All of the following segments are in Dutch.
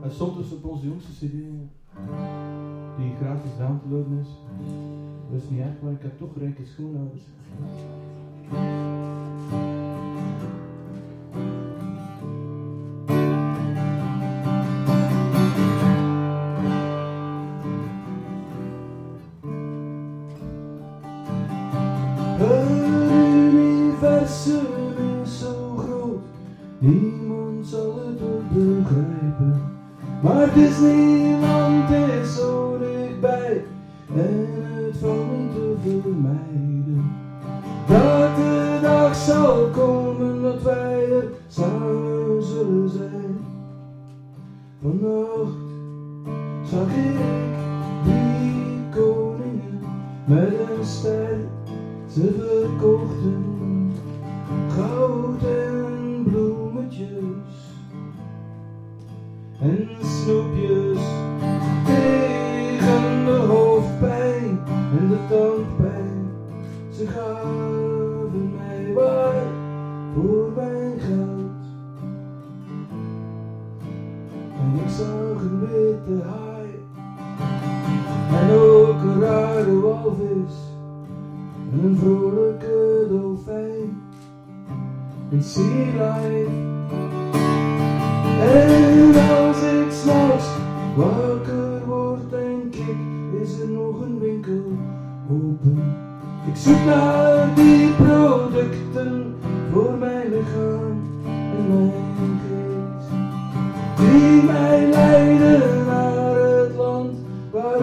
Het stond dus op onze jongste cd, die gratis down te is. Dat is niet erg, maar ik heb toch rijke schoonouders.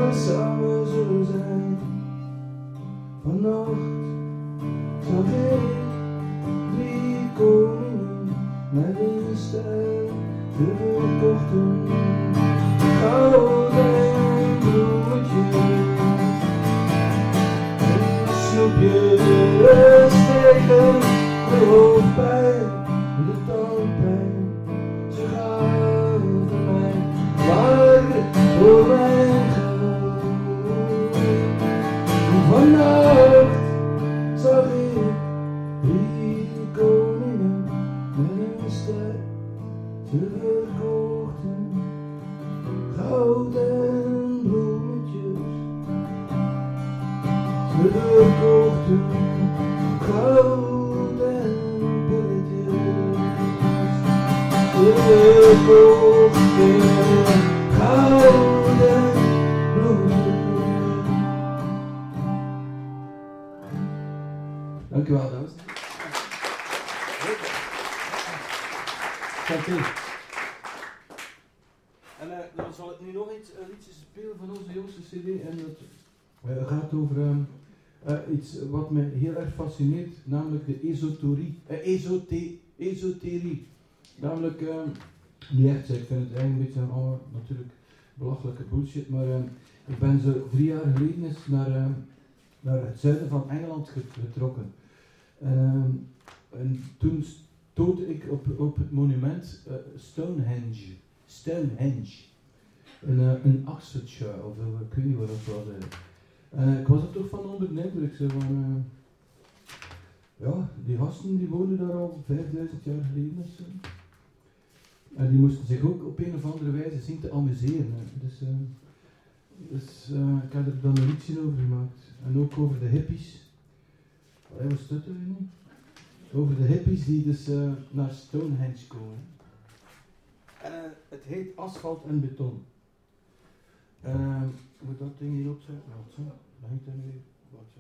Waar we samen zullen zijn. Vannacht zag ik drie koningen met ster. Ze verkochten wat me heel erg fascineert, namelijk de esoterie. eh, esote, esoterie. Namelijk, ehm, niet echt, ik vind het eigenlijk een beetje allemaal natuurlijk belachelijke bullshit, maar ehm, ik ben zo drie jaar geleden naar, ehm, naar het zuiden van Engeland get- getrokken. En toen stootte ik op, op het monument eh, Stonehenge. Stonehenge. In, eh, in Oxfordshire, of eh, ik weet niet waar dat was eh, ik was er toch van onder de indruk. Zo van, eh, ja, die gasten die woonden daar al 5000 jaar geleden. En die moesten zich ook op een of andere wijze zien te amuseren. Dus, eh, dus ik heb er dan een liedje over gemaakt. En ook over de hippies. Allee, wat stutten we nu? Over de hippies die dus naar Stonehenge komen. En het heet asfalt en beton. Eh, moet dat ding hier opzetten? Wat zo? Dan hangt er nu. Wat zo?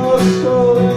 Tussen asfalt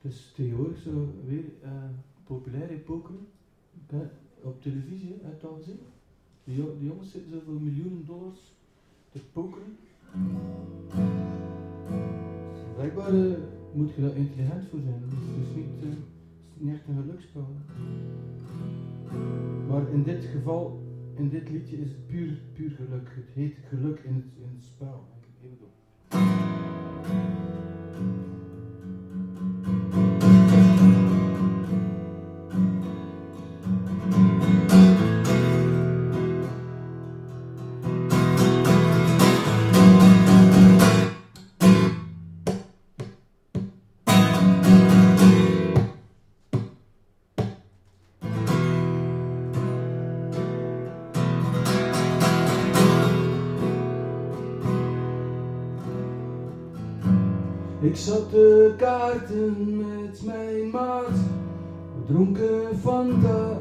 Het is tegenwoordig zo weer populair in pokeren. Eh, op televisie, heb je het al gezien? De, jo- de jongens zitten zo voor miljoenen dollars te pokeren. Blijkbaar eh, moet je daar intelligent voor zijn. Het is dus niet, eh, het niet echt een geluksspel. Maar in dit geval, in dit liedje is het puur, puur geluk. Het heet geluk in het, in het spel. Even door. Ik zat de kaarten met mijn maat. We dronken Fanta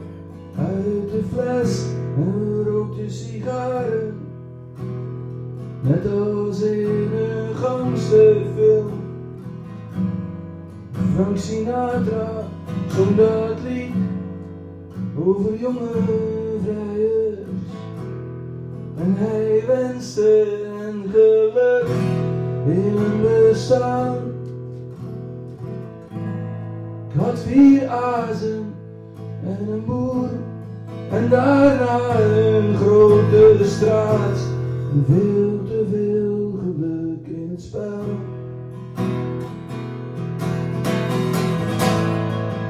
uit de fles en rookten sigaren. Net als in een gangsterfilm. Frank Sinatra zong dat lied over jonge vrijers. En hij wenste hen geluk in een bestaan. Ik had vier azen en een boer en daarna een grote straat. Veel te veel geluk in het spel.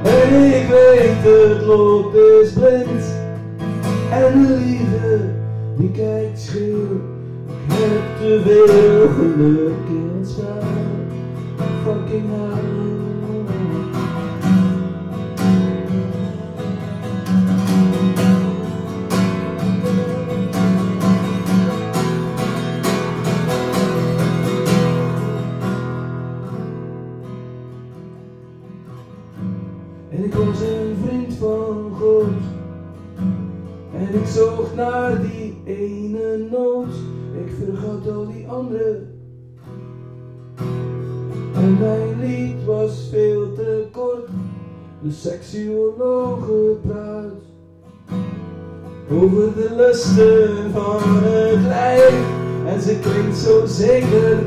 En ik weet het lot is blind en de liefde die kijkt scheel. Ik heb te veel geluk in het spel. Fucking hell. De seksuologen praat over de lusten van het lijf. En ze klinkt zo zeker.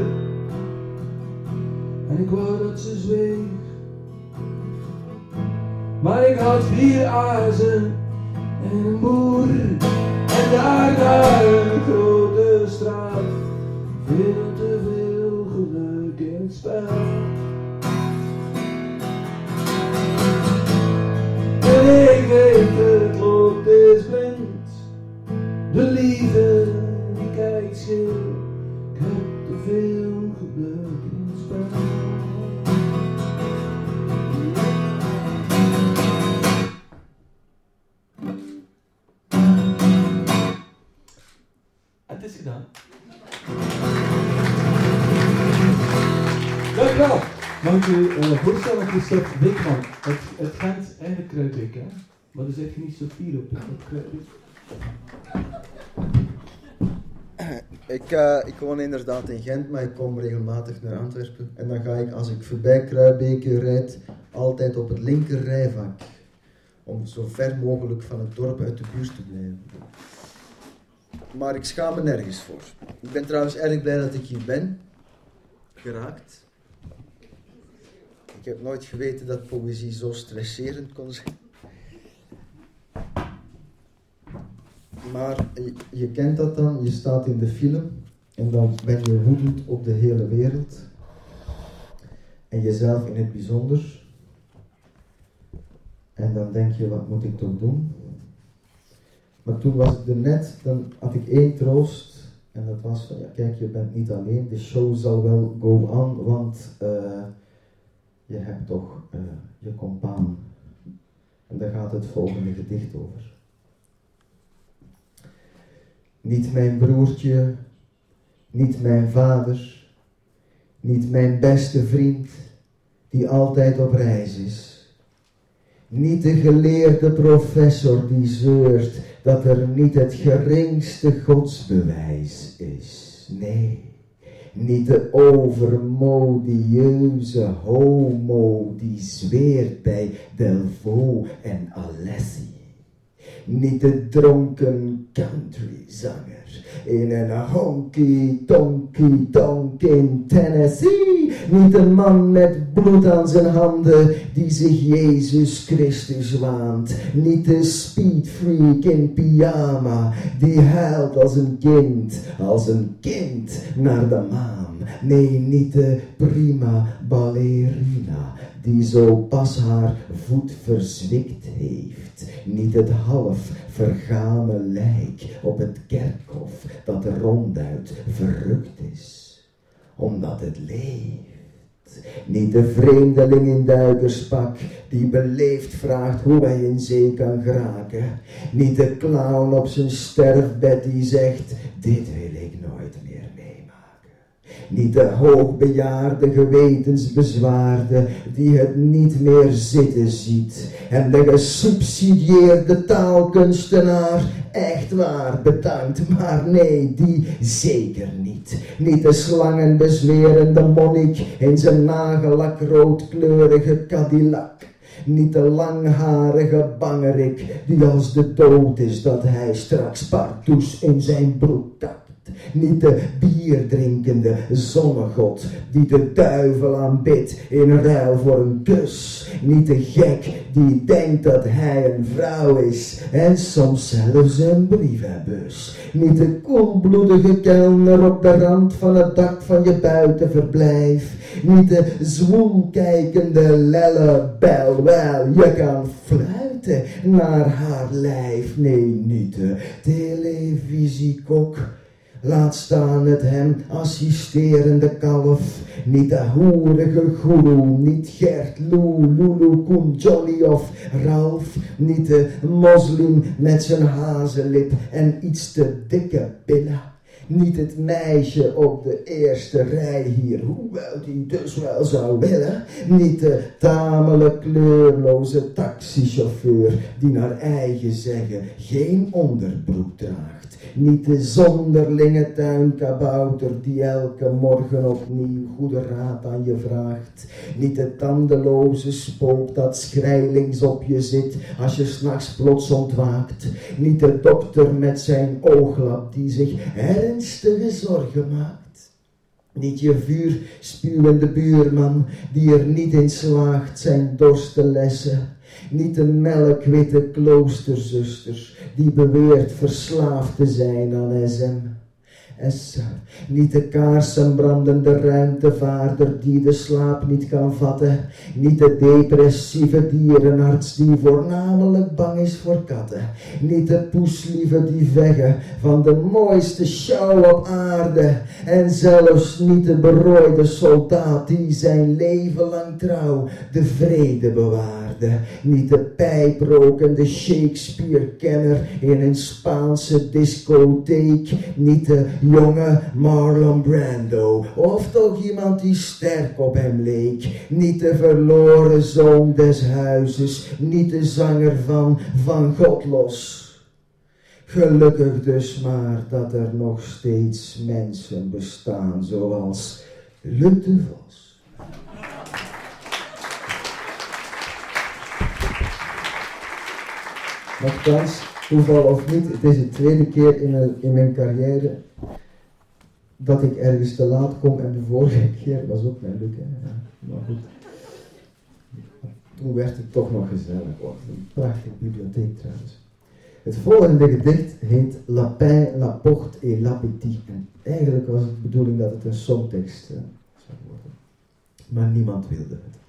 En ik wou dat ze zweeg. Maar ik had vier azen en een boer. En daar, daar een grote straat. Veel te veel geluk in spel. Ik weet het lot is blind. De liefde die kijkt schil. Ik heb te veel geluk in spel. Ik u uh, voorstellen, Christophe Beekman. Het, het Gent en de Kruidbeek, hè? Maar zit je niet zo fier op, Kruidbeek. Ik, eh, ik woon inderdaad in Gent, maar ik kom regelmatig naar Antwerpen. En dan ga ik, als ik voorbij Kruibeke rijd, altijd op het linker rijvak. Om zo ver mogelijk van het dorp uit de buurt te blijven. Maar ik schaam me nergens voor. Ik ben trouwens erg blij dat ik hier ben. Geraakt. Ik heb nooit geweten dat poëzie zo stresserend kon zijn. Maar je, kent dat dan, je staat in de film en dan ben je woedend op de hele wereld. En jezelf in het bijzonder. En dan denk je, wat moet ik toch doen? Maar toen was ik er net, dan had ik één troost. En dat was van, ja kijk, je bent niet alleen. De show zal wel go on, want eh, je hebt toch uh, je compaan. En daar gaat het volgende gedicht over. Niet mijn broertje, niet mijn vader, niet mijn beste vriend die altijd op reis is. Niet de geleerde professor die zeurt dat er niet het geringste godsbewijs is. Nee, niet de overmodieuze homo die zweert bij Delvaux en Alessi. Niet de dronken countryzanger in een honky tonky tonk in Tennessee. Niet een man met bloed aan zijn handen die zich Jezus Christus waant. Niet de speedfreak in pyjama die huilt als een kind, als een kind naar de maan. Nee, niet de prima ballerina die zo pas haar voet verzwikt heeft. Niet het half vergane lijk op het kerkhof dat ronduit verrukt is, omdat het leeft. Niet de vreemdeling in duikerspak die beleefd vraagt hoe hij in zee kan geraken. Niet de clown op zijn sterfbed die zegt, dit wil ik meer niet de hoogbejaarde gewetensbezwaarde die het niet meer zitten ziet. En de gesubsidieerde taalkunstenaar echt waar bedankt, maar nee, die zeker niet. Niet de slangenbezwerende monnik in zijn nagellak roodkleurige Cadillac. Niet de langharige bangerik die als de dood is dat hij straks partoes in zijn broek. Niet de bierdrinkende zonnegod die de duivel aanbidt in ruil voor een kus. Niet de gek die denkt dat hij een vrouw is en soms zelfs een brievenbus. Niet de koelbloedige kelner op de rand van het dak van je buitenverblijf. Niet de zwoelkijkende lellebel, wel je kan fluiten naar haar lijf. Nee, niet de televisiekok Laat staan het hem assisterende kalf. Niet de hoerige goeroe, niet Gert, Lou, Lulu, Koen, Johnny of Ralf. Niet de moslim met zijn hazenlip en iets te dikke billen. Niet het meisje op de eerste rij hier, hoewel die dus wel zou willen. Niet de tamelijk kleurloze taxichauffeur die naar eigen zeggen geen onderbroek draagt. Niet de zonderlinge tuinkabouter die elke morgen opnieuw goede raad aan je vraagt. Niet de tandeloze spook dat schrijlings op je zit als je s'nachts plots ontwaakt. Niet de dokter met zijn ooglap die zich zorgen maakt. Niet je vuur spuwende buurman die er niet in slaagt zijn dorst te lessen. Niet de melkwitte kloosterzusters die beweert verslaafd te zijn aan SM. Niet de kaarsenbrandende ruimtevaarder die de slaap niet kan vatten, niet de depressieve dierenarts die voornamelijk bang is voor katten, niet de poeslieve die veggen van de mooiste show op aarde, en zelfs niet de berooide soldaat die zijn leven lang trouw de vrede niet de pijprokende Shakespeare-kenner in een Spaanse discotheek, niet de jonge Marlon Brando. Of toch iemand die sterk op hem leek. Niet de verloren zoon des huizes, niet de zanger van Van God los. Gelukkig dus maar dat er nog steeds mensen bestaan zoals Vos. Nogthans, toeval of niet, het is de tweede keer in, mijn carrière dat ik ergens te laat kom en de vorige keer was ook mijn. Ja, maar goed. Toen werd het toch nog gezellig. Oh, een prachtige bibliotheek trouwens. Het volgende gedicht heet Lapin, la porte et. En eigenlijk was het de bedoeling dat het een songtekst uh, zou worden. Maar niemand wilde het.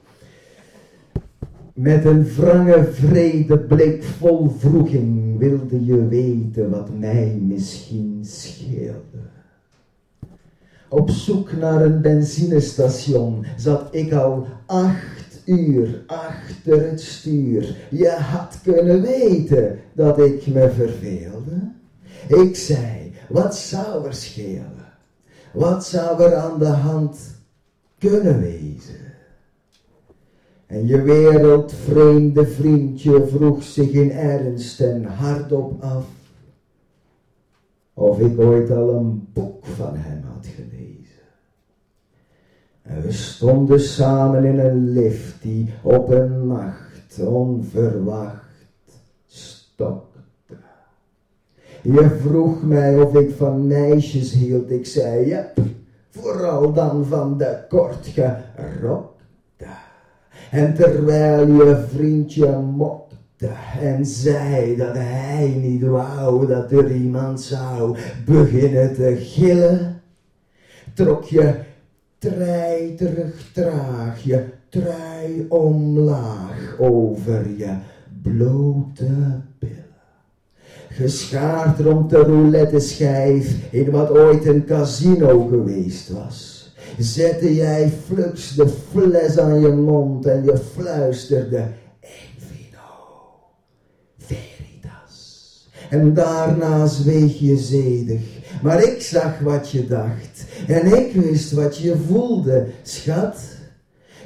Met een wrange, vrede blik vol vroeging wilde je weten wat mij misschien scheelde. Op zoek naar een benzinestation zat ik al acht uur achter het stuur. Je had kunnen weten dat ik me verveelde. Ik zei, wat zou er schelen? Wat zou er aan de hand kunnen wezen? En je wereldvreemde vriendje vroeg zich in ernst en hardop af of ik ooit al een boek van hem had gelezen. En we stonden samen in een lift die op een nacht onverwacht stopte. Je vroeg mij of ik van meisjes hield. Ik zei ja, vooral dan van de kortgerokte. En terwijl je vriendje mokte en zei dat hij niet wou dat er iemand zou beginnen te gillen, trok je treiterig traag je trui omlaag over je blote billen. Geschaard rond de roulette schijf in wat ooit een casino geweest was. Zette jij flux de fles aan je mond en je fluisterde Invino, Veritas. En daarna zweeg je zedig, maar ik zag wat je dacht en ik wist wat je voelde, schat.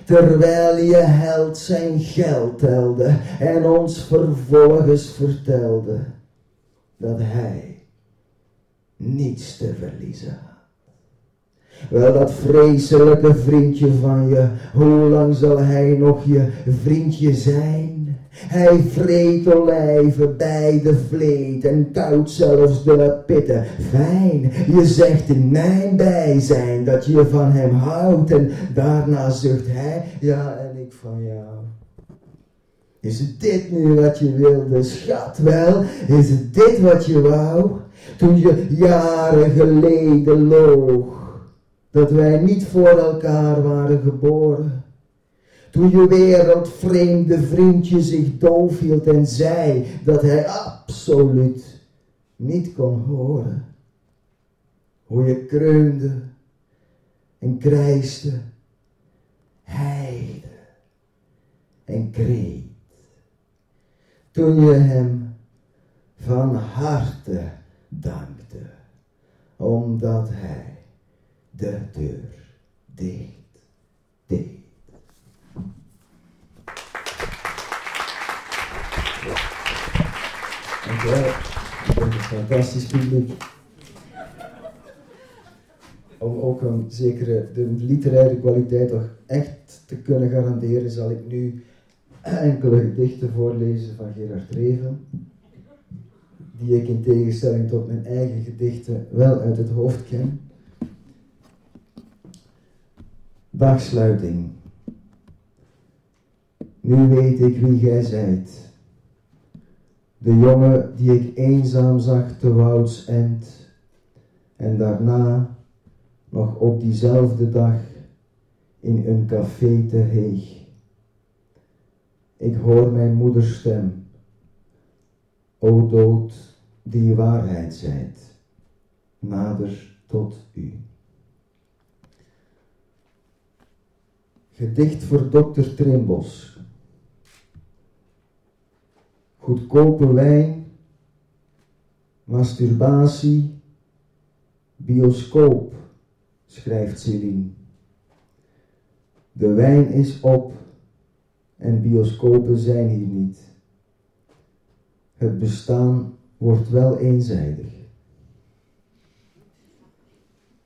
Terwijl je held zijn geld telde en ons vervolgens vertelde dat hij niets te verliezen. Wel, dat vreselijke vriendje van je, hoe lang zal hij nog je vriendje zijn? Hij vreet olijven bij de vleet en koudt zelfs de pitten. Fijn, je zegt in mijn bijzijn dat je van hem houdt en daarna zucht hij, ja en ik van jou. Is het dit nu wat je wilde, schat? Wel, is het dit wat je wou? Toen je jaren geleden loog, dat wij niet voor elkaar waren geboren. Toen je wereldvreemde vriendje zich doof hield en zei dat hij absoluut niet kon horen. Hoe je kreunde en krijste, heide en kreet. Toen je hem van harte dankte, omdat hij de deur dicht deed. Dankjewel. een fantastisch publiek. Om ook een zekere de literaire kwaliteit toch echt te kunnen garanderen, zal ik nu enkele gedichten voorlezen van Gerard Reven, die ik in tegenstelling tot mijn eigen gedichten wel uit het hoofd ken. Dagsluiting. Nu weet ik wie gij zijt. De jongen die ik eenzaam zag te Wouds End. En daarna, nog op diezelfde dag, in een café te Heeg. Ik hoor mijn moeders stem. O dood, die waarheid zijt, nader tot u. Gedicht voor dokter Trimbos. Goedkope wijn, masturbatie, bioscoop, schrijft Celine. De wijn is op en bioscopen zijn hier niet. Het bestaan wordt wel eenzijdig.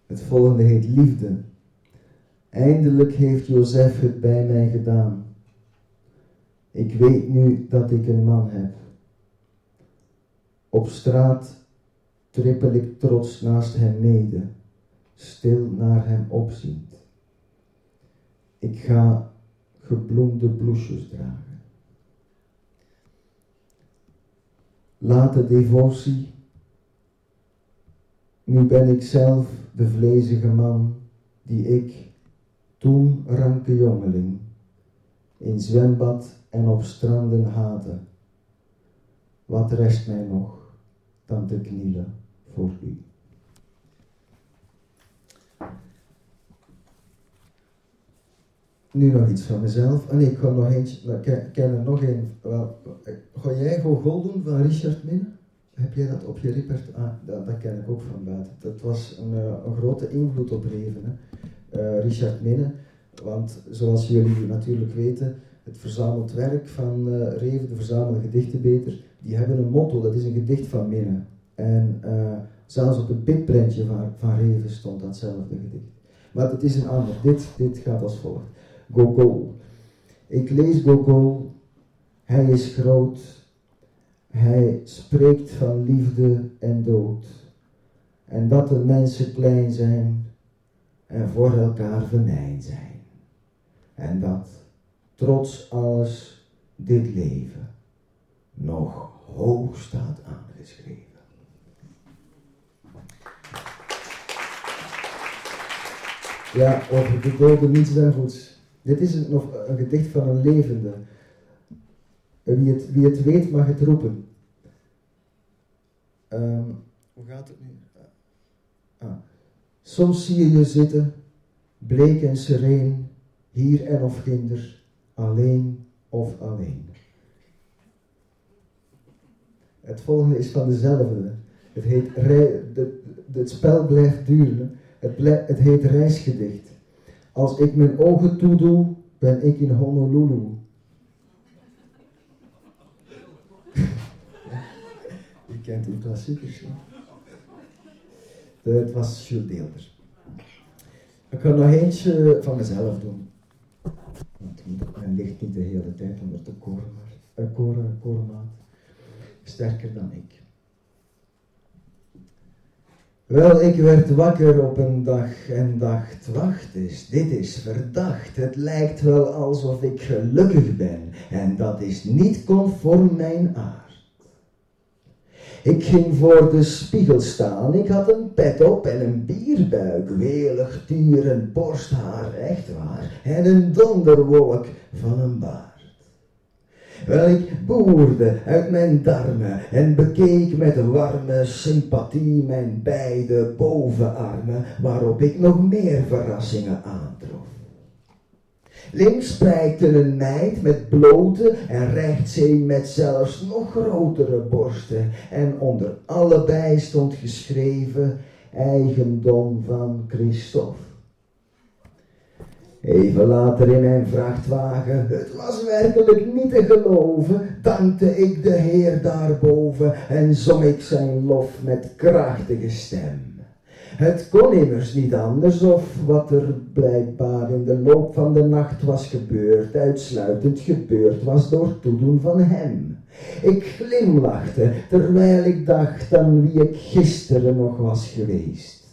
Het volgende heet liefde. Eindelijk heeft Jozef het bij mij gedaan. Ik weet nu dat ik een man heb. Op straat trippel ik trots naast hem mede, stil naar hem opziend. Ik ga gebloemde bloesjes dragen. Late devotie. Nu ben ik zelf de vlezige man die ik, toen ranke jongeling, in zwembad en op stranden haatte. Wat rest mij nog dan te knielen voor u? Nu nog iets van mezelf. Ah nee, ik ga nog eentje, nou, ik ken er nog een. Wel, ga jij Gogol doen van Richard Minne? Heb jij dat op je repertoire? Ah, dat, ken ik ook van buiten. Dat was een, eh, een grote invloed op Reven. Hè. Uh, Richard Minne, want zoals jullie natuurlijk weten, het verzameld werk van uh, Reven, de verzamelde gedichten beter, die hebben een motto, dat is een gedicht van Minne. En uh, zelfs op het pitprintje van, van Reven stond datzelfde gedicht. Maar het is een ander. Dit, dit gaat als volgt. Gogol. Ik lees Gogol. Hij is groot. Hij spreekt van liefde en dood. En dat de mensen klein zijn en voor elkaar venijn zijn. En dat, trots alles, dit leven nog hoog staat aangeschreven. Ja, over de dode niets dan goeds. Dit is een, nog een gedicht van een levende. Wie het, wie het weet mag het roepen. Um, hoe gaat het nu? Ah. Soms zie je je zitten, bleek en sereen, hier en of ginder, alleen of alleen. Het volgende is van dezelfde. Het, heet de, het spel blijft duren. Het, het heet reisgedicht. Als ik mijn ogen toedoe, ben ik in Honolulu. Je kent die klassiekers. Het was Jules Deelder. Ik ga nog eentje van mezelf doen. Want men ligt niet de hele tijd onder de een koren, korenmaat. Sterker dan ik. Wel, ik werd wakker op een dag en dacht, wacht eens, dit is verdacht. Het lijkt wel alsof ik gelukkig ben en dat is niet conform mijn aard. Ik ging voor de spiegel staan, ik had een pet op en een bierbuik, welig duur en borsthaar, echt waar, en een donderwolk van een baard. Wel, ik boerde uit mijn darmen en bekeek met warme sympathie mijn beide bovenarmen, waarop ik nog meer verrassingen aantrof. Links prijkte een meid met blote en rechts een met zelfs nog grotere borsten. En onder allebei stond geschreven eigendom van Christophe. Even later in mijn vrachtwagen, het was werkelijk niet te geloven, dankte ik de Heer daarboven en zong ik zijn lof met krachtige stem. Het kon immers niet anders of wat er blijkbaar in de loop van de nacht was gebeurd, uitsluitend gebeurd was door toedoen van hem. Ik glimlachte terwijl ik dacht aan wie ik gisteren nog was geweest.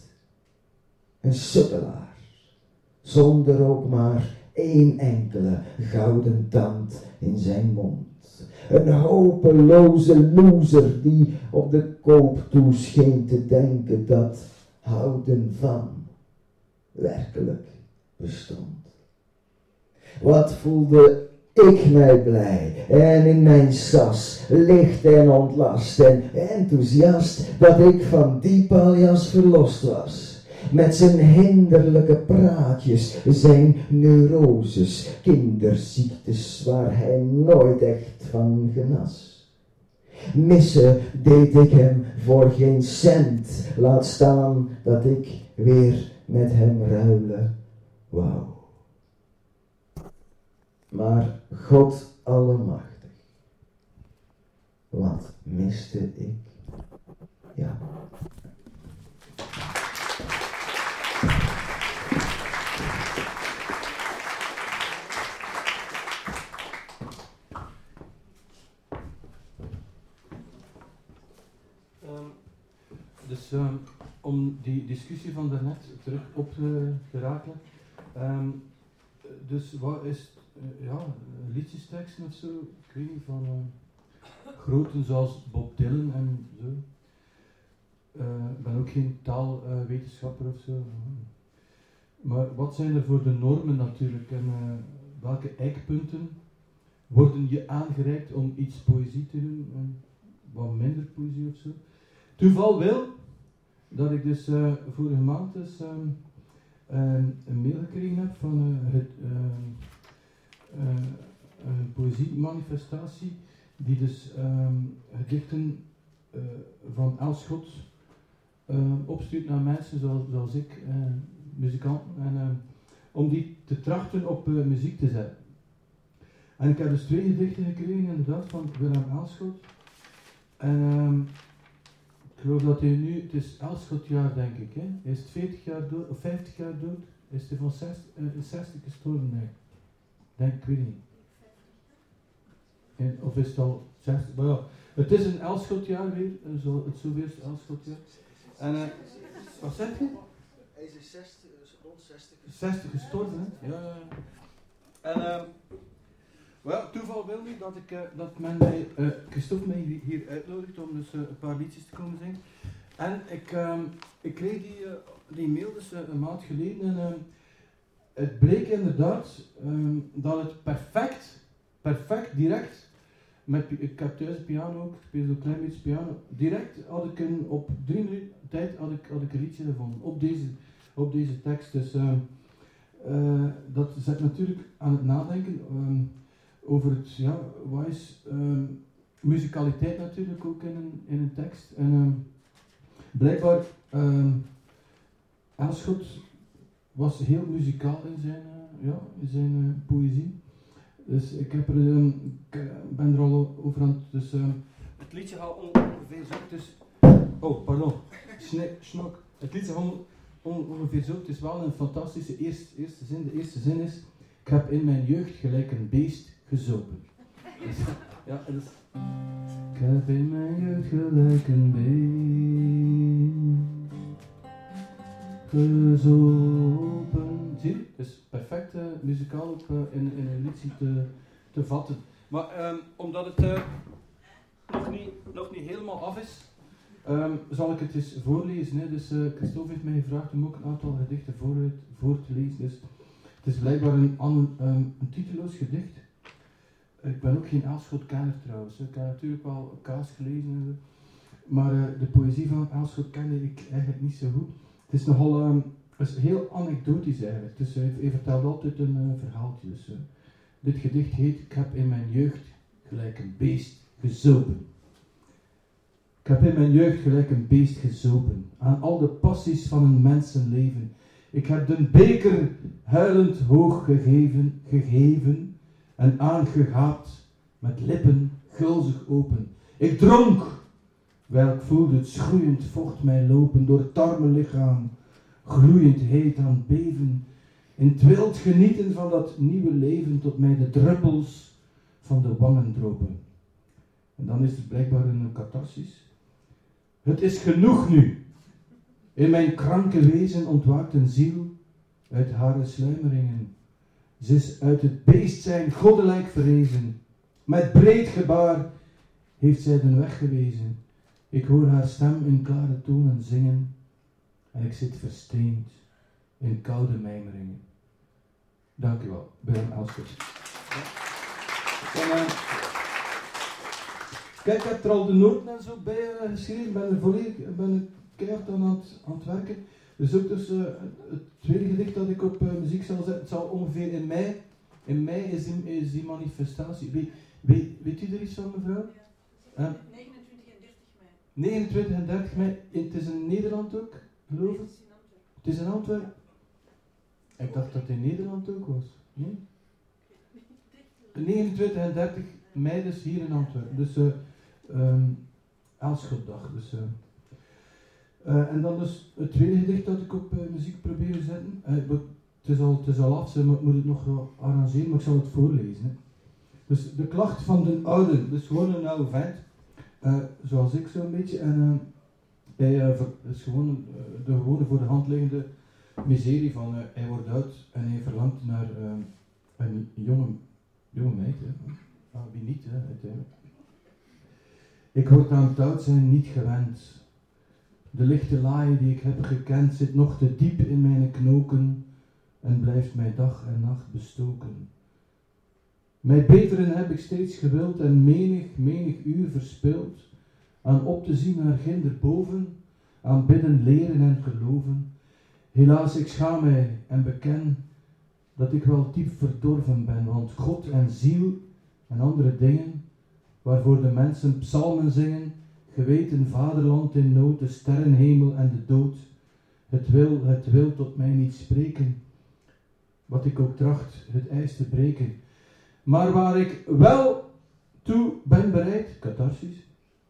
Een sukkelaar zonder ook maar één enkele gouden tand in zijn mond. Een hopeloze loser die op de koop toe scheen te denken dat houden van werkelijk bestond. Wat voelde ik mij blij en in mijn sas licht en ontlast en enthousiast dat ik van die paljas verlost was. Met zijn hinderlijke praatjes, zijn neuroses, kinderziektes waar hij nooit echt van genas. Missen deed ik hem voor geen cent, laat staan dat ik weer met hem ruilen wou. Maar God Allemachtig, wat miste ik? Ja. Ehm, dus ehm, om die discussie van daarnet terug op te, te raken. Ehm, dus wat is uh, ja, liedjesteksten of zo? Ik weet niet van uh, groten zoals Bob Dylan en zo. Ik ben ook geen taalwetenschapper of zo. Maar wat zijn er voor de normen natuurlijk en welke eikpunten worden je aangereikt om iets poëzie te doen en wat minder poëzie of zo? Toeval wil dat ik dus uh, vorige maand dus, um, um, een mail gekregen heb van uh, het, um, uh, een poëziemanifestatie die dus gedichten van Elschot opstuurt naar mensen zoals, zoals ik, muzikanten, en, om die te trachten op muziek te zetten. En ik heb dus twee gedichten gekregen inderdaad van Willem Elschot. En ik geloof dat hij nu, het is Elschotjaar denk ik, hè? Hij is 40 jaar dood, of 50 jaar dood? Is hij van 60, uh, 60 gestorven? Nee. Denk ik, weet niet. En, of is het al 60? Maar ja, het is een Elschotjaar weer, zo, het zoveelste Elschotjaar. En, uh, wat zeg je? Hij is 60, rond 60. 60 gestorven, hè? Ja, ja, ja. En, uh, well, toeval wil nu dat, ik, uh, dat men mij, uh, Christophe mij hier, uitnodigt om dus uh, een paar liedjes te komen zingen. En ik, um, ik kreeg die, die mail dus een maand geleden en um, het bleek inderdaad um, dat het perfect, perfect, direct, met, ik heb thuis piano ook, ik speel zo'n klein beetje piano, direct had ik een, op drie minuten tijd had ik, had ik een liedje gevonden, op deze, op deze tekst. Dus dat zet natuurlijk aan het nadenken over het, ja, wat is um, muzikaliteit natuurlijk ook in een, in een tekst. En um, blijkbaar, um, Elschot was heel muzikaal in zijn, uh, ja, in zijn uh, poëzie. Dus ik, heb er, ik ben er al over aan het... Dus, het liedje gaat ongeveer zo, dus... Oh, pardon. Snok. Het liedje gaat ongeveer zo, het is wel een fantastische eerste, eerste zin. De eerste zin is... Ik heb in mijn jeugd gelijk een beest gezopen. Ja, dus. Ik heb in mijn jeugd gelijk een beest gezopen. Zie je? Het is perfect uh, muzikaal ook uh, in, in een liedje te, te vatten. Maar um, omdat het uh, nog, niet, nog niet helemaal af is, um, zal ik het eens voorlezen. Hè. Dus Christophe heeft mij gevraagd om ook een aantal gedichten voor, voor te lezen. Dus het is blijkbaar een, um, een titeloos gedicht. Ik ben ook geen Elschot-kenner trouwens. Ik heb natuurlijk wel kaas gelezen. Maar uh, de poëzie van Elschot kende ik eigenlijk niet zo goed. Het is nogal um, is heel anekdotisch eigenlijk. Dus hij, vertelt altijd een uh, verhaaltje. Dus, dit gedicht heet Ik heb in mijn jeugd gelijk een beest gezopen. Ik heb in mijn jeugd gelijk een beest gezopen. Aan al de passies van een mensenleven. Ik heb de beker huilend hoog gegeven, gegeven en aangegaapt, met lippen gulzig open. Ik dronk, welk voelde het schroeiend vocht mij lopen door het arme lichaam, gloeiend heet aan beven, in het wild genieten van dat nieuwe leven tot mij de druppels van de wangen dropen. En dan is het blijkbaar een catharsis. Het is genoeg nu. In mijn kranke wezen ontwaakt een ziel uit hare sluimeringen. Ze is uit het beest zijn goddelijk verrezen. Met breed gebaar heeft zij de weg gewezen. Ik hoor haar stem in klare tonen zingen en ik zit versteend in koude mijmeringen. Dank u wel, Willem Elschot. Ja. Kijk, ik heb er al de noten en zo bij uh, geschreven. Ik ben er volledig ben er keihard aan het, aan het werken. Dus ook dus, uh, het tweede gedicht dat ik op uh, muziek zal zetten, het zal ongeveer in mei. In mei is die, is die manifestatie. Weet, weet, weet u er iets van, mevrouw? Ja, 29 en 30 mei. 29 en 30 mei. Het is in Nederland ook, geloof ik? Het is in Antwerpen. Ik dacht dat het in Nederland ook was. Nee? 29 en 30 mei dus hier in Antwerpen. Dus uh, um. Dus, uh, uh, en dan dus het tweede gedicht dat ik op muziek probeer te zetten. het, is al, het is al af, maar ik moet het nog arrangeren, maar ik zal het voorlezen. Dus de klacht van de oude, dus gewoon een oude vent, zoals ik zo'n beetje. En hij is gewoon de gewone voor de hand liggende miserie van hij wordt oud en hij verlangt naar een jonge, jonge meid. Hè. Ah, wie niet, hè, uiteindelijk. Ik word aan het oud zijn niet gewend. De lichte laai die ik heb gekend zit nog te diep in mijn knoken en blijft mij dag en nacht bestoken. Mijn beteren heb ik steeds gewild en menig, menig uur verspild aan op te zien naar ginder boven, aan bidden, leren en geloven. Helaas, ik schaam mij en beken dat ik wel diep verdorven ben, want God en ziel en andere dingen waarvoor de mensen psalmen zingen, geweten vaderland in nood, de sterrenhemel en de dood. Het wil, het wil tot mij niet spreken, wat ik ook tracht het ijs te breken. Maar waar ik wel toe ben bereid, catharsis,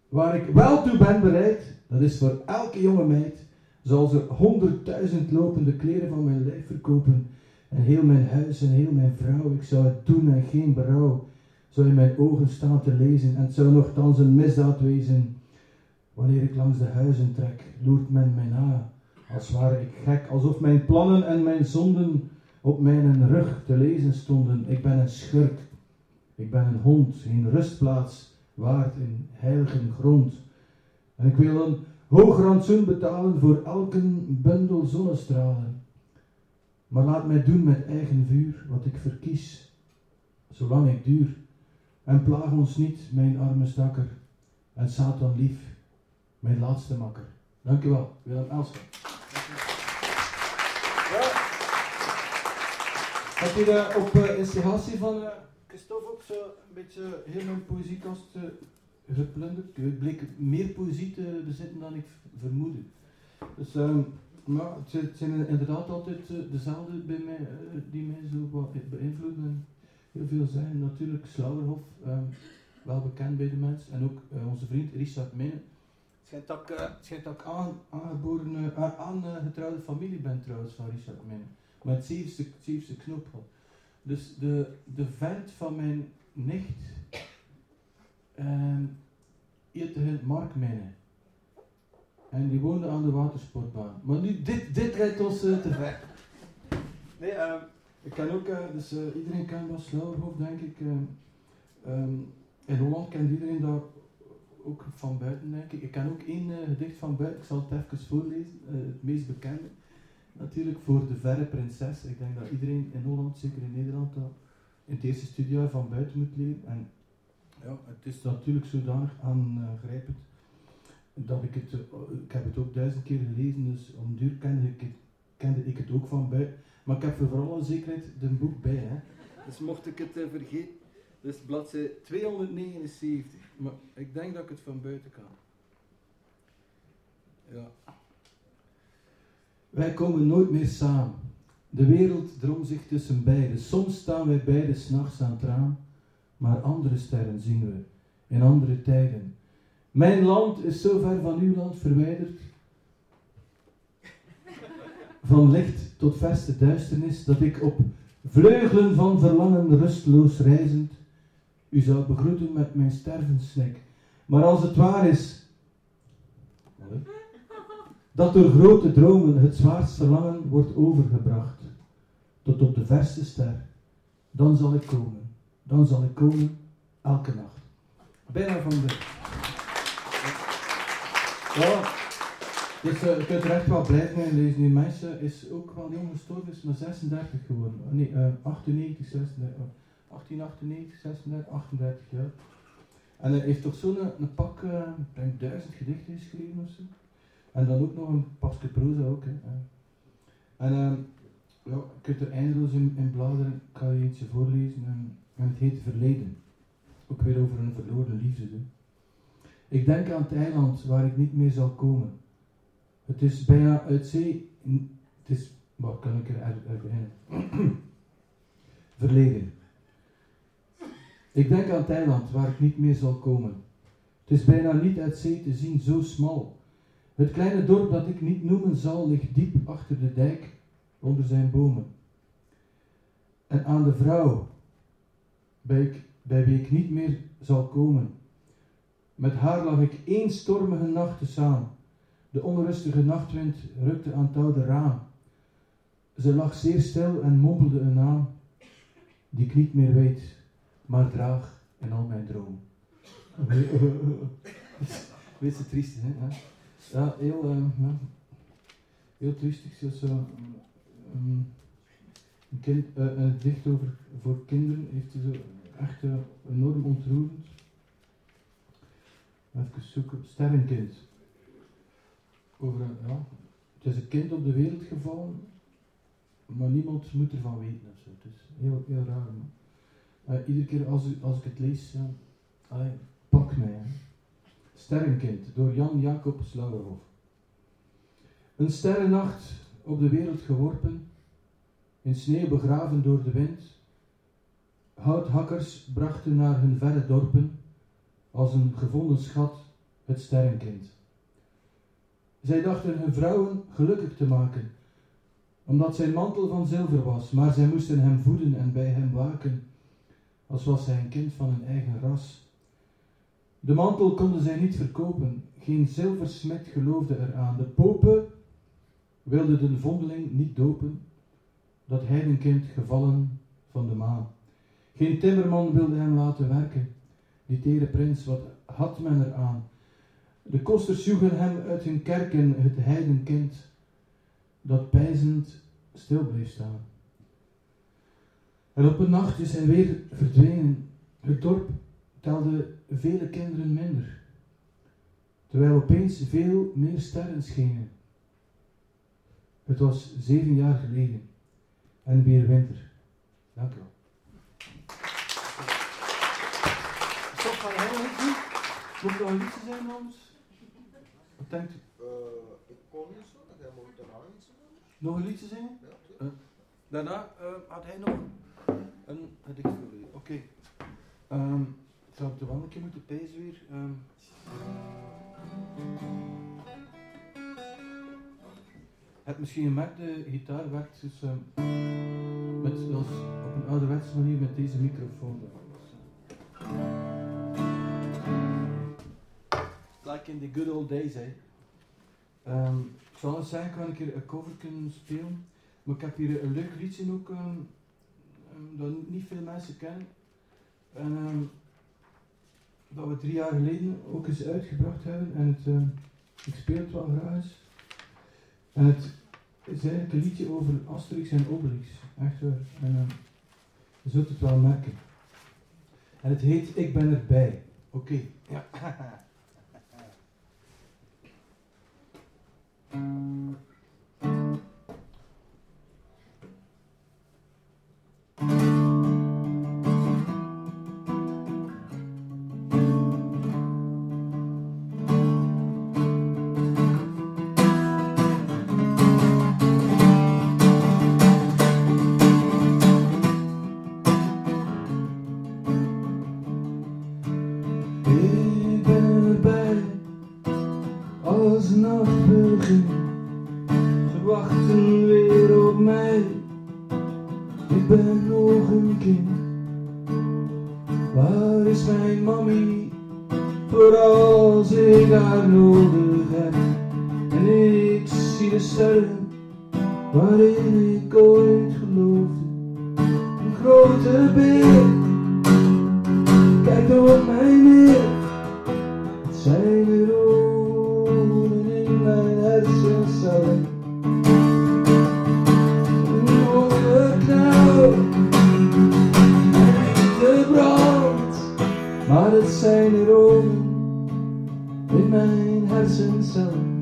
waar ik wel toe ben bereid, dat is voor elke jonge meid, zoals er honderdduizend lopende kleren van mijn lijf verkopen, en heel mijn huis en heel mijn vrouw, ik zou het doen en geen berouw zou in mijn ogen staan te lezen en het zou nogthans een misdaad wezen. Wanneer ik langs de huizen trek, loert men mij na, als ware ik gek, alsof mijn plannen en mijn zonden op mijn rug te lezen stonden. Ik ben een schurk, ik ben een hond, geen rustplaats waard in heilige grond. En ik wil een hoog rantsoen betalen voor elke bundel zonnestralen. Maar laat mij doen met eigen vuur wat ik verkies, zolang ik duur. En plaag ons niet, mijn arme stakker, en Satan lief, mijn laatste makker. Dank u wel, Willem Elsker. Ja. Heb je op uh, instigatie van uh, Christophe ook zo een beetje heel mijn poëziekast uh, geplunderd? Ik bleek meer poëzie te bezitten dan ik vermoedde. Dus, um, maar het zijn inderdaad altijd dezelfde bij mij, die mij zo wat beïnvloeden heel veel zijn. Natuurlijk Slauerhof, um, wel bekend bij de mensen. En ook onze vriend Richard Minne. Schijnt dat ik, uh, schijnt dat ik aan, aangeboren, uh, aangetrouwde familie ben trouwens van Richard Minne. Maar het zevenste, zevenste. Dus de, de vent van mijn nicht um, heette Mark. En die woonde aan de watersportbaan. Maar nu, dit, dit rijdt ons te ver. Nee, um, ik ken ook, dus iedereen kent Bas Slauerhof, denk ik. Um, in Holland kent iedereen dat ook van buiten, ik. Ik ken ook één uh, gedicht van buiten, ik zal het even voorlezen, het meest bekende. Natuurlijk voor de verre prinses. Ik denk dat iedereen in Holland, zeker in Nederland, dat in het eerste studiejaar van buiten moet leren. En ja, het is natuurlijk zodanig aangrijpend dat ik het, ik heb het ook duizend keer gelezen, dus om duur kende ik het, ook van buiten. Maar ik heb voor alle zekerheid de boek bij. Hè. Dus mocht ik het vergeten, dus bladzijde 279. Maar ik denk dat ik het van buiten kan. Ja. Wij komen nooit meer samen. De wereld drong zich tussen beiden. Soms staan wij beiden s'nachts aan het raam, maar andere sterren zien we in andere tijden. Mijn land is zo ver van uw land verwijderd van licht tot verste duisternis, dat ik op vleugelen van verlangen rustloos reizend u zou begroeten met mijn stervenssnik. Maar als het waar is, dat door grote dromen het zwaarst verlangen wordt overgebracht, tot op de verste ster. Dan zal ik komen. Dan zal ik komen elke nacht. Bijna van de. Ja, dus je kunt er echt wel blij mee lezen. Die mensen is ook wel jong gestorven, is maar 36 geworden. Nee, uh, 98, 36, oh, 1898, 36, 38 jaar. En hij heeft toch zo'n een pak, uh, denk duizend gedichten geschreven of zo. En dan ook nog een pakje proza ook. Hè. En uh, ja, je kunt er eindeloos in, bladeren. Ik ga je eentje voorlezen. En, het heet Verleden. Ook weer over een verloren liefde. Ik denk aan het eiland waar ik niet meer zal komen. Het is bijna uit zee. Het is. Wat kan ik er uit? Verleden. Ik denk aan het eiland waar ik niet meer zal komen. Het is bijna niet uit zee te zien, zo smal. Het kleine dorp dat ik niet noemen zal, ligt diep achter de dijk, onder zijn bomen. En aan de vrouw, bij, bij wie ik niet meer zal komen. Met haar lag ik één stormige nacht te samen. De onrustige nachtwind rukte aan het oude raam. Ze lag zeer stil en mompelde een naam die ik niet meer weet, maar draag in al mijn droom. Weet je, triest, hè? Ja, heel, uh, ja, heel triestig. Um, een, uh, een dicht over voor kinderen heeft hij zo echt enorm ontroerend. Even zoeken. Sterrenkind. Over, ja, het is een kind op de wereld gevallen, maar niemand moet ervan weten. Of zo. Het is heel, heel raar. Uh, iedere keer als, als ik het lees, uh, pak mij. Sterrenkind door Jan Jacob Slauerhof. Een sterrennacht op de wereld geworpen, in sneeuw begraven door de wind. Houthakkers brachten naar hun verre dorpen als een gevonden schat het sterrenkind. Zij dachten hun vrouwen gelukkig te maken, omdat zijn mantel van zilver was, maar zij moesten hem voeden en bij hem waken, als was hij een kind van een eigen ras. De mantel konden zij niet verkopen, geen zilversmid geloofde eraan. De popen wilden de vondeling niet dopen, dat heidenkind gevallen van de maan. Geen timmerman wilde hem laten werken, die tere prins, wat had men eraan? De kosters joegen hem uit hun kerken, het heidenkind, dat pijzend stil bleef staan. En op een nacht is hij weer verdwenen. Het dorp telde vele kinderen minder, terwijl opeens veel meer sterren schenen. Het was zeven jaar geleden en weer winter. Dank u wel. Je helemaal niet Moet er nog een liedje zijn anders? Wat denkt u? Uh, ik kon niet zo, dat jij moet daarna iets doen. Nog een liedje zingen? Ja, uh, daarna uh, had hij nog een gedicht voor u. Oké. Okay. Um, ik zou op de moeten pezen weer. Um, heb misschien gemerkt, de gitaar werkt dus um, met, als op een ouderwetse manier met deze microfoon. Like in the good old days, hè. Ik zal eens zeggen, ik er een cover kunnen spelen. Maar ik heb hier een leuk liedje ook, dat niet veel mensen kennen. En um, dat we drie jaar geleden ook eens uitgebracht hebben. En het, um, ik speel het wel graag eens. En het is eigenlijk een liedje over Asterix en Obelix. Echt waar. En um, je zult het wel merken. En het heet Ik ben erbij. Oké. Okay. Ja. mijn hersencellen.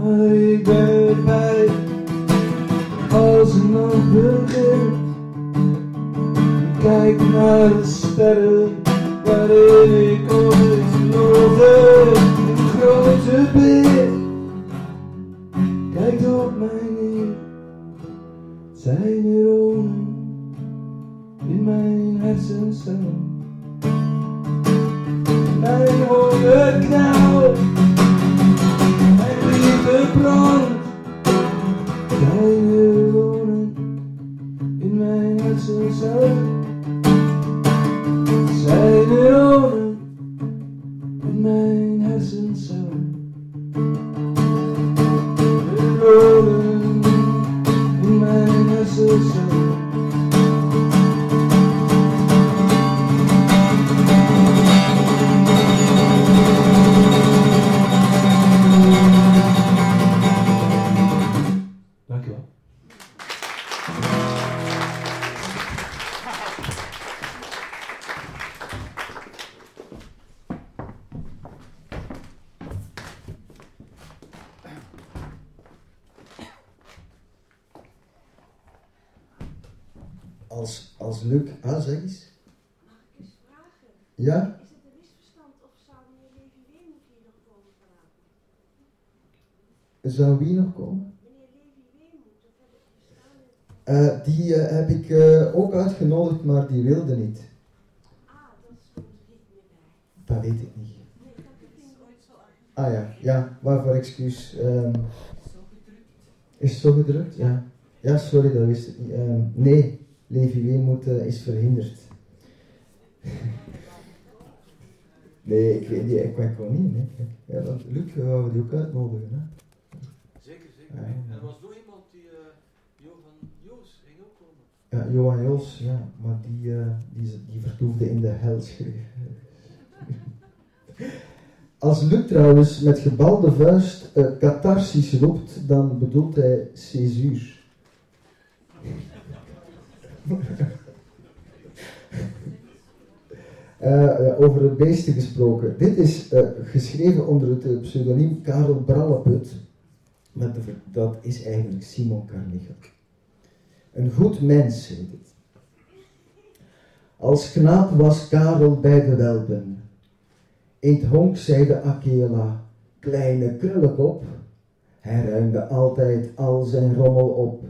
Ik ben erbij als een nacht begint. Kijk naar de sterren waarin ik ooit geloofde. Een grote beer kijkt op mij neer. Het zijn neuronen in mijn hersencellen. Mijn honger so Ja? Is het een misverstand of zou meneer Levi Weemoed hier nog komen vanavond? Zou wie nog komen? Meneer Levi Weemoed, dat heb ik verstaan. Eh, die eh, heb ik eh, ook uitgenodigd, maar die wilde niet. Ah, dat stond er niet meer bij. Dat weet ik niet. Nee, dat ging ooit zo uit. Ah ja, ja, waarvoor excuus. Ehm, is het zo gedrukt? Ja. Ja, sorry, dat wist ik niet. Ehm, nee, Levi Weemoed is verhinderd. Nee, ik weet niet, ik weet gewoon niet. Nee. Ja, want Luc, we wouden die ook uitnodigen. Hè? Zeker, zeker. Ja. En er was nog iemand die, eh, Johan Joos, ging ook komen. Ja, Johan Jos, ja, maar die, eh, die, die vertoefde in de helschuur. Als Luc trouwens met gebalde vuist eh, catharsis roept, dan bedoelt hij césuur. Eh, eh, over het beesten gesproken. Dit is eh, geschreven onder het eh, pseudoniem Karel Bralleput. Maar dat is eigenlijk Simon Carmichael. Een goed mens heet het. Als knaap was Karel bij de honk, zei de Akela, kleine krullenkop. Hij ruimde altijd al zijn rommel op.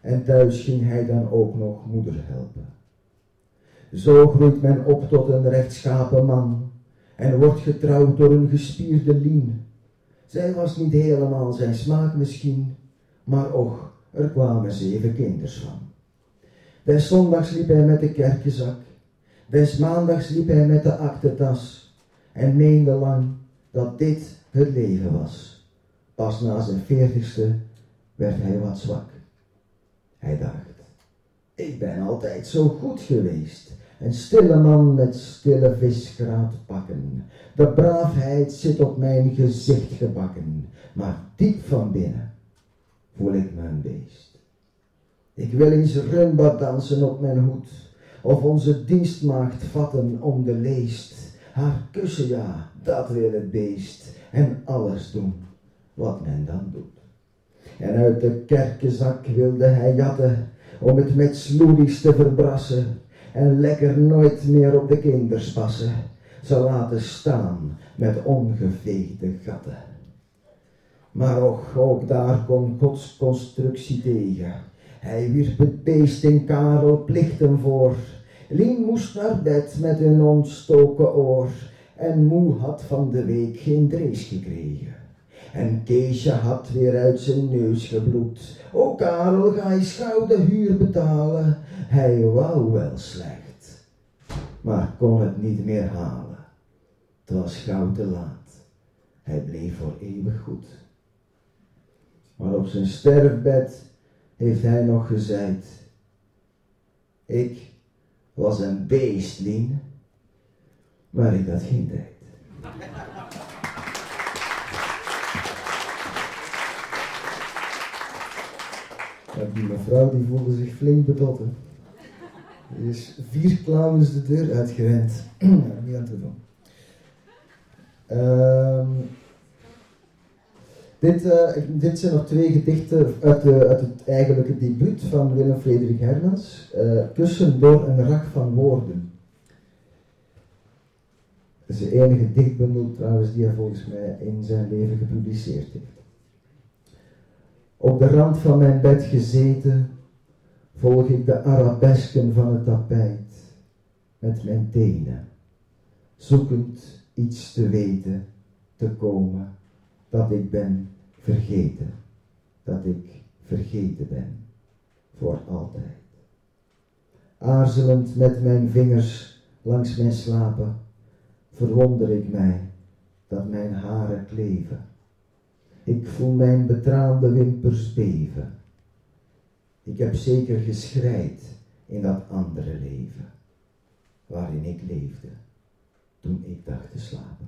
En thuis ging hij dan ook nog moeder helpen. Zo groeit men op tot een rechtschapen man. En wordt getrouwd door een gespierde lien. Zij was niet helemaal zijn smaak misschien, maar och, er kwamen zeven kinders van. Des zondags liep hij met de kerkenzak, des maandags liep hij met de aktetas en meende lang dat dit het leven was. Pas na zijn veertigste werd hij wat zwak. Hij dacht, ik ben altijd zo goed geweest. Een stille man met stille visgraat pakken. De braafheid zit op mijn gezicht gebakken, maar diep van binnen voel ik een beest. Ik wil eens rumba dansen op mijn hoed, of onze dienstmaagd vatten om de leest. Haar kussen, ja, dat wil het beest, en alles doen wat men dan doet. En uit de kerkenzak wilde hij jatten, om het met sloedies te verbrassen, en lekker nooit meer op de kinders passen, ze laten staan met ongeveegde gatten. Maar och, ook daar kon Gods constructie tegen. Hij wierp het beest in Karel plichten voor. Lien moest naar bed met een ontstoken oor. En Moe had van de week geen drees gekregen. En Keesje had weer uit zijn neus gebloed. O Karel, ga je schouw de huur betalen. Hij wou wel slecht, maar kon het niet meer halen. Het was gauw te laat. Hij bleef voor eeuwig goed. Maar op zijn sterfbed heeft hij nog gezeid. Ik was een beest, Lien, maar ik had geen tijd. Die mevrouw die voelde zich flink bedotten. Is vier clowns de deur uitgerend. ja, niet aan te doen. Ehm, dit, eh, dit zijn nog twee gedichten uit, de, uit het eigenlijke debuut van Willem Frederik Hermans. eh, Kussen door een rak van woorden. Dat is de enige dichtbundel trouwens die hij volgens mij in zijn leven gepubliceerd heeft. Op de rand van mijn bed gezeten, volg ik de arabesken van het tapijt met mijn tenen, zoekend iets te weten, te komen, dat ik ben vergeten, dat ik vergeten ben, voor altijd. Aarzelend met mijn vingers langs mijn slapen, verwonder ik mij dat mijn haren kleven. Ik voel mijn betraande wimpers beven. Ik heb zeker geschreid in dat andere leven, waarin ik leefde toen ik dacht te slapen.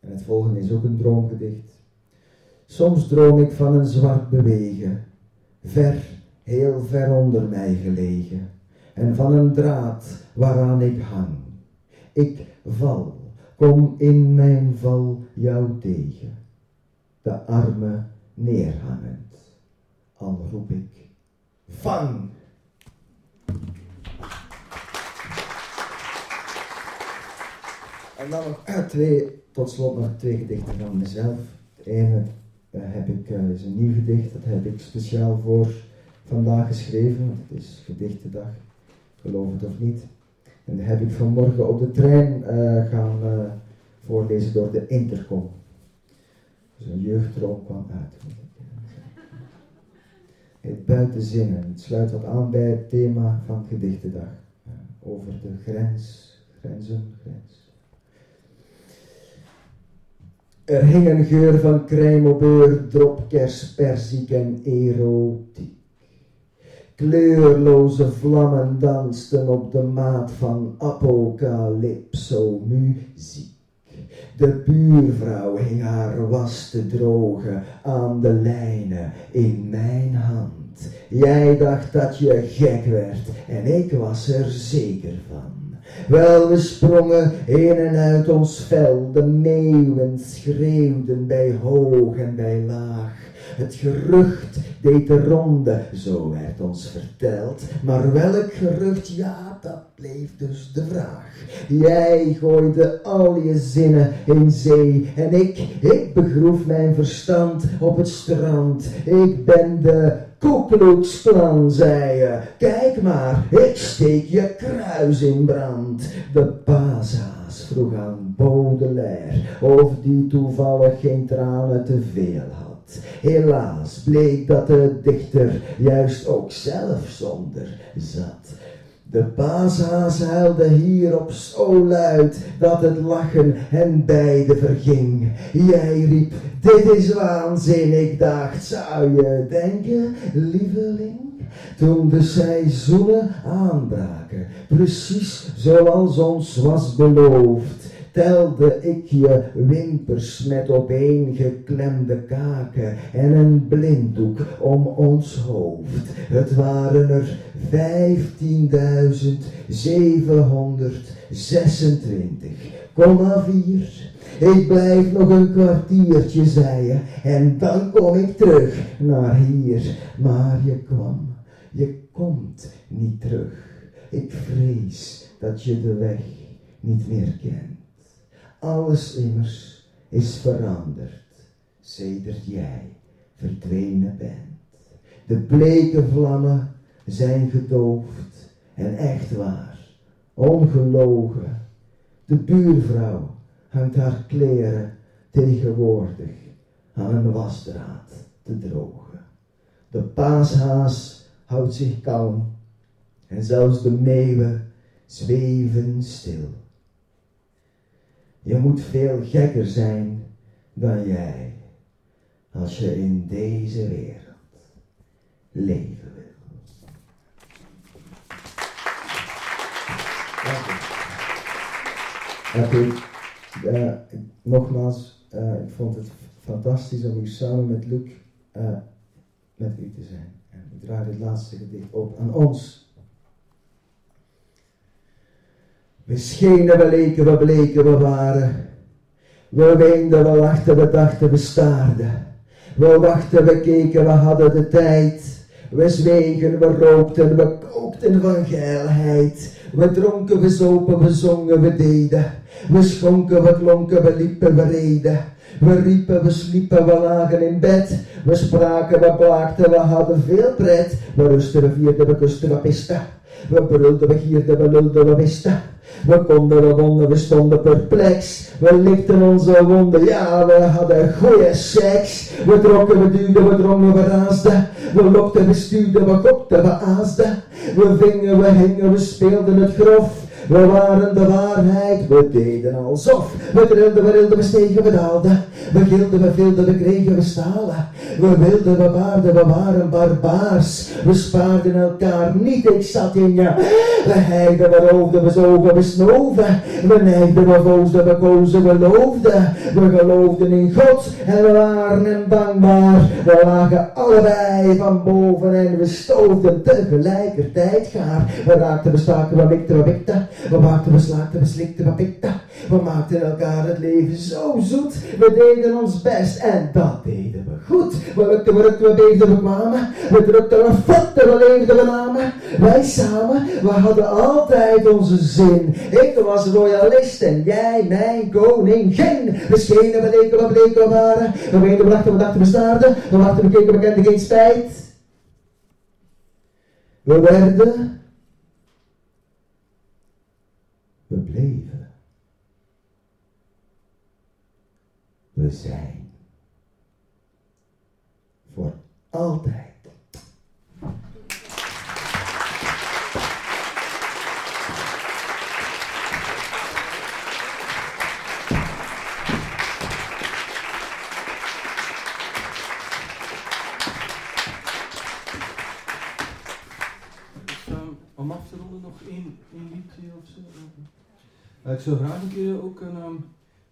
En het volgende is ook een droomgedicht. Soms droom ik van een zwart bewegen, ver, heel ver onder mij gelegen, en van een draad waaraan ik hang. Ik val, kom in mijn val jou tegen, de armen neerhangend, al roep ik, vang! En dan nog eh, twee, tot slot nog twee gedichten van mezelf. Het ene eh, heb ik, eh, is een nieuw gedicht, dat heb ik speciaal voor vandaag geschreven, want het is gedichtendag, geloof het of niet. En dat heb ik vanmorgen op de trein gaan voorlezen door de intercom. Dus een jeugdroom kwam uit. Moet ik zeggen. Het het sluit wat aan bij het thema van gedichtendag. eh, over de grens, grenzen, grens. Er hing een geur van krijmobeur, dropkers, perziek en erotiek. Kleurloze vlammen dansten op de maat van apocalypso-muziek. De buurvrouw hing haar was te drogen aan de lijnen in mijn hand. Jij dacht dat je gek werd en ik was er zeker van. Wel, we sprongen in en uit ons vel, de meeuwen schreeuwden bij hoog en bij laag. Het gerucht deed de ronde, zo werd ons verteld. Maar welk gerucht, ja, dat bleef dus de vraag. Jij gooide al je zinnen in zee en ik, ik begroef mijn verstand op het strand. Ik ben de Koekloeksklan, zei je. Kijk maar, ik steek je kruis in brand. De Paza's vroeg aan Baudelaire of die toevallig geen tranen te veel had. Helaas bleek dat de dichter juist ook zelf zonder zat. De paashaas huilde hierop zo luid dat het lachen hen beiden verging. Jij riep, dit is waanzin, ik dacht, zou je denken, lieveling? Toen de seizoenen aanbraken, precies zoals ons was beloofd, telde ik je wimpers met opeengeklemde kaken en een blinddoek om ons hoofd. Het waren er 15.726,4. Ik blijf nog een kwartiertje, zei je, en dan kom ik terug naar hier. Maar je kwam, je komt niet terug. Ik vrees dat je de weg niet meer kent. Alles immers is veranderd, sedert jij verdwenen bent. De bleke vlammen zijn gedoofd en echt waar, ongelogen. De buurvrouw hangt haar kleren tegenwoordig aan een wasdraad te drogen. De paashaas houdt zich kalm en zelfs de meeuwen zweven stil. Je moet veel gekker zijn dan jij als je in deze wereld leven wil. Dank u. Dank u. Eh, nogmaals, eh, ik vond het fantastisch om hier samen met Luc eh, met u te zijn. En ik draai het laatste gedicht op aan ons. We schenen, we leken, we bleken, we waren. We weenden, we lachten, we dachten, we staarden. We wachten, we keken, we hadden de tijd. We zwegen, we rookten, we kookten van geilheid. We dronken, we zopen, we zongen, we deden. We schonken, we klonken, we liepen, we reden. We riepen, we sliepen, we lagen in bed. We spraken, we klaagden, we hadden veel pret. We rusten, we vierden, we kusten, we pisten. We brulden, we gierden, we lulden, we wisten. We konden, we wonden, we stonden perplex. We likten onze wonden, ja, we hadden goeie seks. We trokken, we duwden, we drongen, we raasden. We lokten, we stuurden, we kokten, we aasden. We vingen, we hingen, we speelden het grof. We waren de waarheid, we deden alsof. We trilden, we rilden, we stegen, we daalden. We gilden, we vilden, we kregen, we stalen. We wilden, we waarden, we waren barbaars. We spaarden elkaar niet, ik zat in je. We heiden, we roofden, we zogen, we snoven. We neigden, we voosden, we kozen, we loofden. We geloofden in God en we waren hem dankbaar. We lagen allebei van boven en we stoofden tegelijkertijd gaar. We raakten, we staken, we mikten, we mikten. We maakten, we slaakten, we slikten, we pikten. We maakten elkaar het leven zo zoet. We deden ons best en dat deden we goed. We rukten, we rukten, we beefden, we kwamen. We drukten, we fotten, we leefden, we namen. Wij samen, we hadden altijd onze zin. Ik was royalist en jij mijn koningin. We schenen, we leken, we bleken, we waren. We weenden, we lachten, we dachten, we staarden. We wachten, we keken, we kenden geen spijt. We werden we bleven. We zijn. Voor altijd. Ehm, om af te ronden nog één, één liedje of zo. Ik zou graag een keer ook een,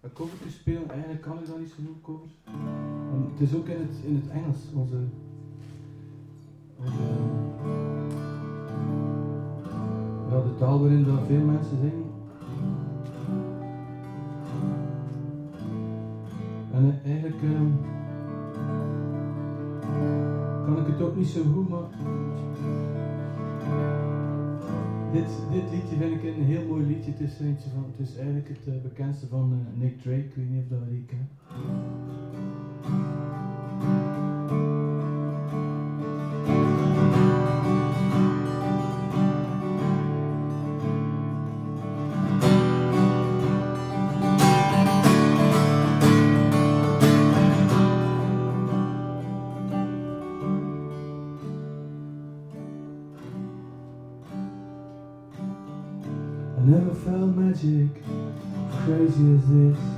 een covertje spelen. Eigenlijk kan ik dat niet zo goed covers. Het is ook in het, in het Engels, onze. onze ja, de taal waarin dat veel mensen zingen. En eh, eigenlijk ehm, kan ik het ook niet zo goed, maar dit, dit liedje vind ik een heel mooi liedje. Het is, van, het is eigenlijk het eh, bekendste van eh, Nick Drake. Ik weet niet of dat je die. Magic crazy as this.